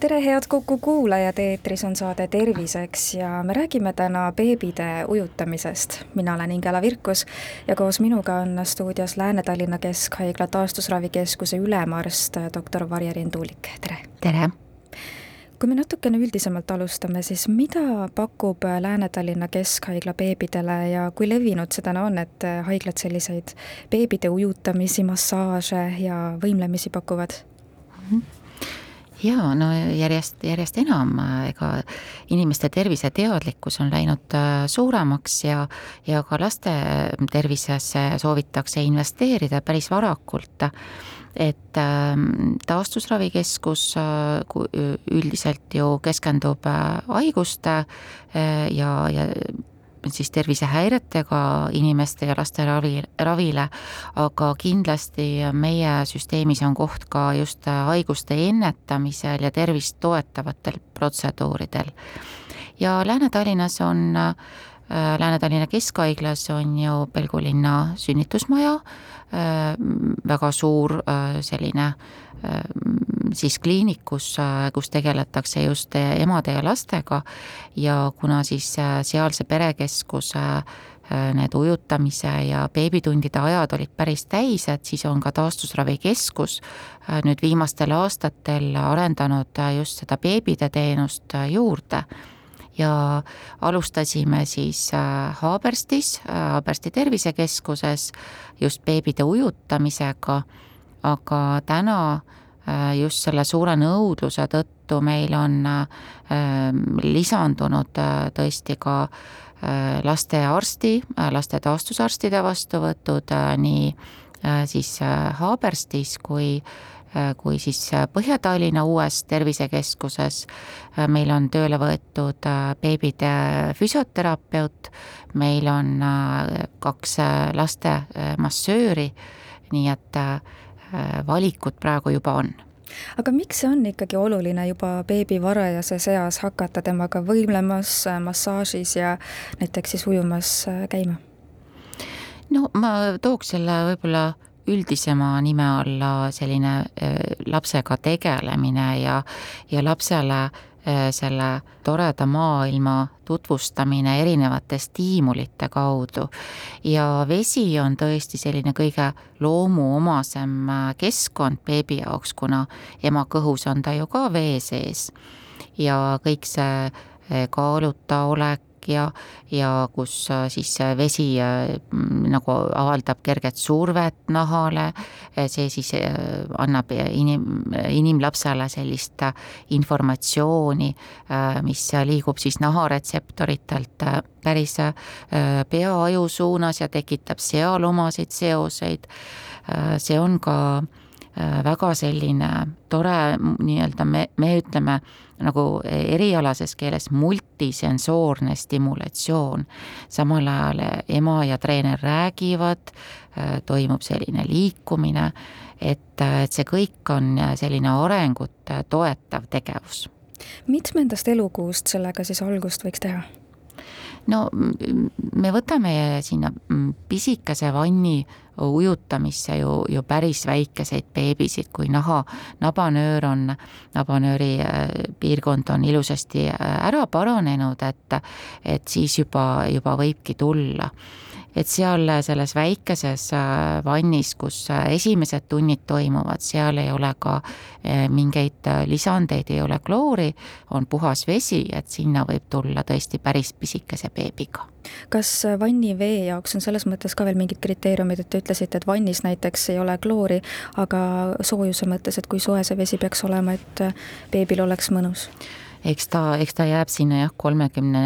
tere, head Kuku kuulajad, eetris on saade Terviseks ja me räägime täna beebide ujutamisest. mina olen Ingela Virkus ja koos minuga on stuudios Lääne-Tallinna Keskhaigla taastusravikeskuse ülemarst doktor Varje-Riin Tuulik, tere! tere! kui me natukene üldisemalt alustame, siis mida pakub Lääne-Tallinna Keskhaigla beebidele ja kui levinud see täna on, et haiglad selliseid beebide ujutamisi, massaaže ja võimlemisi pakuvad mm? -hmm jaa, no järjest, järjest enam, ega inimeste terviseteadlikkus on läinud äh, suuremaks ja, ja ka laste tervisesse soovitakse investeerida päris varakult. et ähm, taastusravikeskus äh, üldiselt ju keskendub äh, haiguste ja, ja siis tervisehäiretega inimeste ja laste ravi, ravile, aga kindlasti meie süsteemis on koht ka just haiguste ennetamisel ja tervist toetavatel protseduuridel. ja Lääne-Tallinnas on Lääne-Tallinna Keskhaiglas on ju Pelgulinna sünnitusmaja, väga suur selline siis kliinik, kus, kus tegeletakse just emade ja lastega. Ja kuna siis sealse perekeskuse need ujutamise ja beebitundide ajad olid päris täis, et siis on ka taastusravikeskus nüüd viimastel aastatel arendanud just seda beebide teenust juurde ja alustasime siis Haaberstis, Haabersti tervisekeskuses just beebide ujutamisega. Aga täna äh, just selle suure nõudluse tõttu meil on lisandunud äh, tõesti ka äh, lastearsti, laste taastusarstide vastuvõtud nii siis Haaberstis kui kui siis Põhja-Tallinna uues tervisekeskuses. meil on tööle võetud beebide füsioterapeut, meil on kaks laste massööri, nii et Äh, valikud praegu juba on aga miks see on ikkagi oluline juba beebi varajases eas hakata temaga võimlemas, massaažis ja näiteks siis ujumas äh, käima? no ma tooks selle võib-olla üldisema nime alla selline äh, lapsega tegelemine ja, ja lapsele Äh, selle toreda maailma tutvustamine erinevate stiimulite kaudu. ja vesi on tõesti selline kõige loomuomasem äh, keskkond beebi jaoks, kuna ema kõhus on ta ju ka vee sees. ja kõik see kaaluta olek, ja, ja kus äh, siis vesi äh, nagu avaldab kerget survet nahale, see siis äh, annab inim, inimlapsele sellist informatsiooni, mis liigub siis naharetseptoritelt päris pea-aju suunas ja tekitab seal omasid seoseid. see on ka väga selline tore nii-öelda me, me ütleme nagu erialases keeles multisensoorne stimulatsioon. samal ajal ema ja treener räägivad, toimub selline liikumine, et, et see kõik on selline arengut toetav tegevus. mitmendast elukuust sellega siis algust võiks teha? No me võtame sinna pisikese vanni ujutamisse ju, ju päris väikeseid beebisid, kui naha, nabanöör on, nabanööri äh, piirkond on ilusasti äh, ära paranenud, et, et siis juba, juba võibki tulla et seal selles väikeses äh, vannis, kus äh, esimesed tunnid toimuvad, seal ei ole ka äh, mingeid lisandeid, ei ole kloori, on puhas vesi, et sinna võib tulla tõesti päris pisikese beebiga kas vanni vee jaoks on selles mõttes ka veel mingid kriteeriumid, et te ütlesite, et vannis näiteks ei ole kloori, aga soojuse mõttes, et kui soe see vesi peaks olema, et beebil oleks mõnus? Eks ta, eks ta jääb sinna jah, kolmekümne,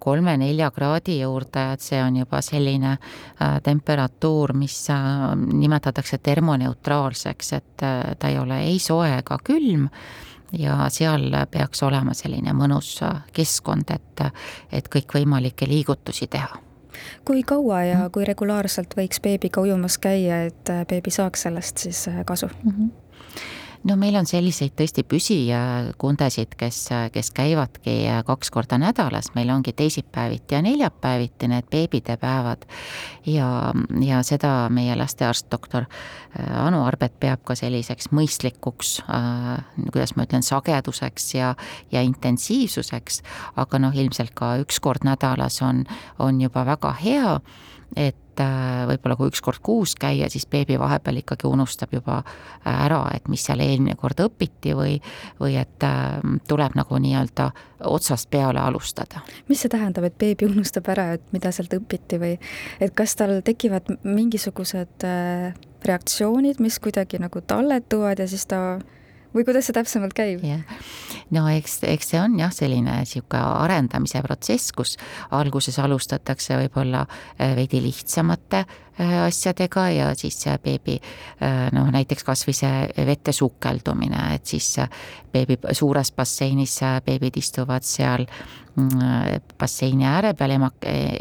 kolme-nelja kraadi juurde, et see on juba selline äh, temperatuur, mis äh, nimetatakse termoneutraalseks, et äh, ta ei ole ei soe ega külm. Ja seal peaks olema selline mõnus keskkond, et, et kõikvõimalikke liigutusi teha. Kui kaua ja kui regulaarselt võiks beebiga ujumas käia, et beebi saaks sellest siis kasu? Mm? -hmm no meil on selliseid tõesti püsikundesid, kes, kes käivadki kaks korda nädalas, meil ongi teisipäeviti ja neljapäeviti need beebidepäevad. ja, ja seda meie lastearst, doktor äh, Anu Arbet peab ka selliseks mõistlikuks äh,, kuidas ma ütlen, sageduseks ja, ja intensiivsuseks, aga noh, ilmselt ka üks kord nädalas on, on juba väga hea et äh, võib-olla kui üks kord kuus käia, siis beebi vahepeal ikkagi unustab juba äh, ära, et mis seal eelmine kord õpiti või, või et äh, tuleb nagu nii-öelda otsast peale alustada. mis see tähendab, et beebi unustab ära, et mida sealt õpiti või et kas tal tekivad mingisugused reaktsioonid, mis kuidagi nagu talletuvad ja siis ta või kuidas see täpsemalt käib? jah, no eks, eks see on jah, selline niisugune arendamise protsess, kus alguses alustatakse võib-olla äh, veidi lihtsamate asjadega ja siis beebi äh, noh, näiteks kas või see vette sukeldumine, et siis beebi suures basseinis beebid istuvad seal mm, basseini ääre peal, ema,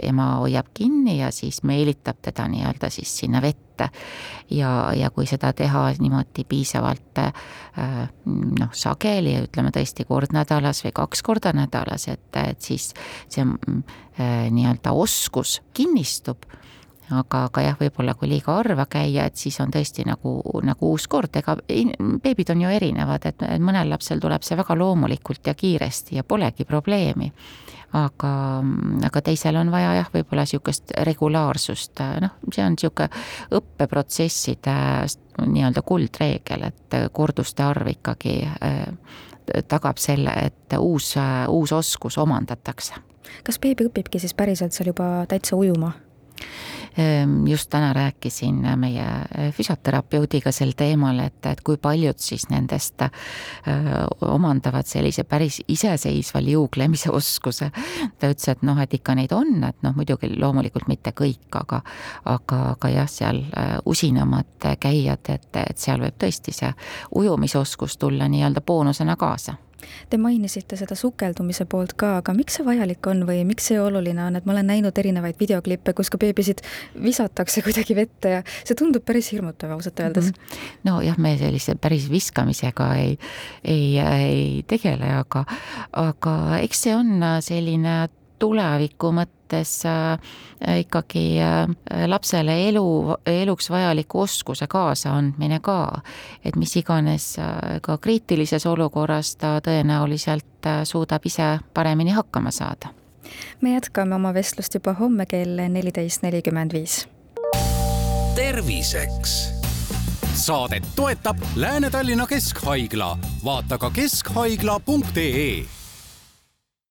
ema hoiab kinni ja siis meelitab teda nii-öelda siis sinna vette ette. ja, ja kui seda teha niimoodi piisavalt äh, noh, sageli, ütleme tõesti kord nädalas või kaks korda nädalas, et, et siis see äh, nii-öelda oskus kinnistub aga, aga jah, võib-olla kui liiga harva käia, et siis on tõesti nagu, nagu uus kord, ega beebid on ju erinevad, et mõnel lapsel tuleb see väga loomulikult ja kiiresti ja polegi probleemi aga, aga teisel on vaja jah, võib-olla niisugust regulaarsust, noh, see on niisugune õppeprotsesside nii-öelda kuldreegel, et korduste arv ikkagi äh, tagab selle, et uus, uus oskus omandatakse. kas beebi õpibki siis päriselt seal juba täitsa ujuma? Ehm, just täna rääkisin meie eh, füsioterapeudiga sel teemal, et, et kui paljud siis nendest äh, omandavad sellise päris iseseisva liuglemise oskuse. ta ütles, et noh, et ikka neid on, et noh, muidugi loomulikult mitte kõik, aga, aga, aga jah, seal äh, usinamad käijad, et, et seal võib tõesti see ujumisoskus tulla nii-öelda boonusena kaasa Te mainisite seda sukeldumise poolt ka, aga miks see vajalik on või miks see oluline on, et ma olen näinud erinevaid videoklippe, kus ka beebisid visatakse kuidagi vette ja see tundub päris hirmutav ausalt öeldes mm. -hmm. nojah, me sellise päris viskamisega ei, ei, ei tegele, aga, aga eks see on selline tuleviku mõttes äh, ikkagi äh, lapsele elu, eluks vajaliku oskuse kaasaandmine ka. et mis iganes äh, ka kriitilises olukorras ta tõenäoliselt suudab ise paremini hakkama saada. me jätkame oma vestlust juba homme kell neliteist nelikümmend viis. terviseks saadet toetab Lääne-Tallinna Keskhaigla, vaata ka keskhaigla.ee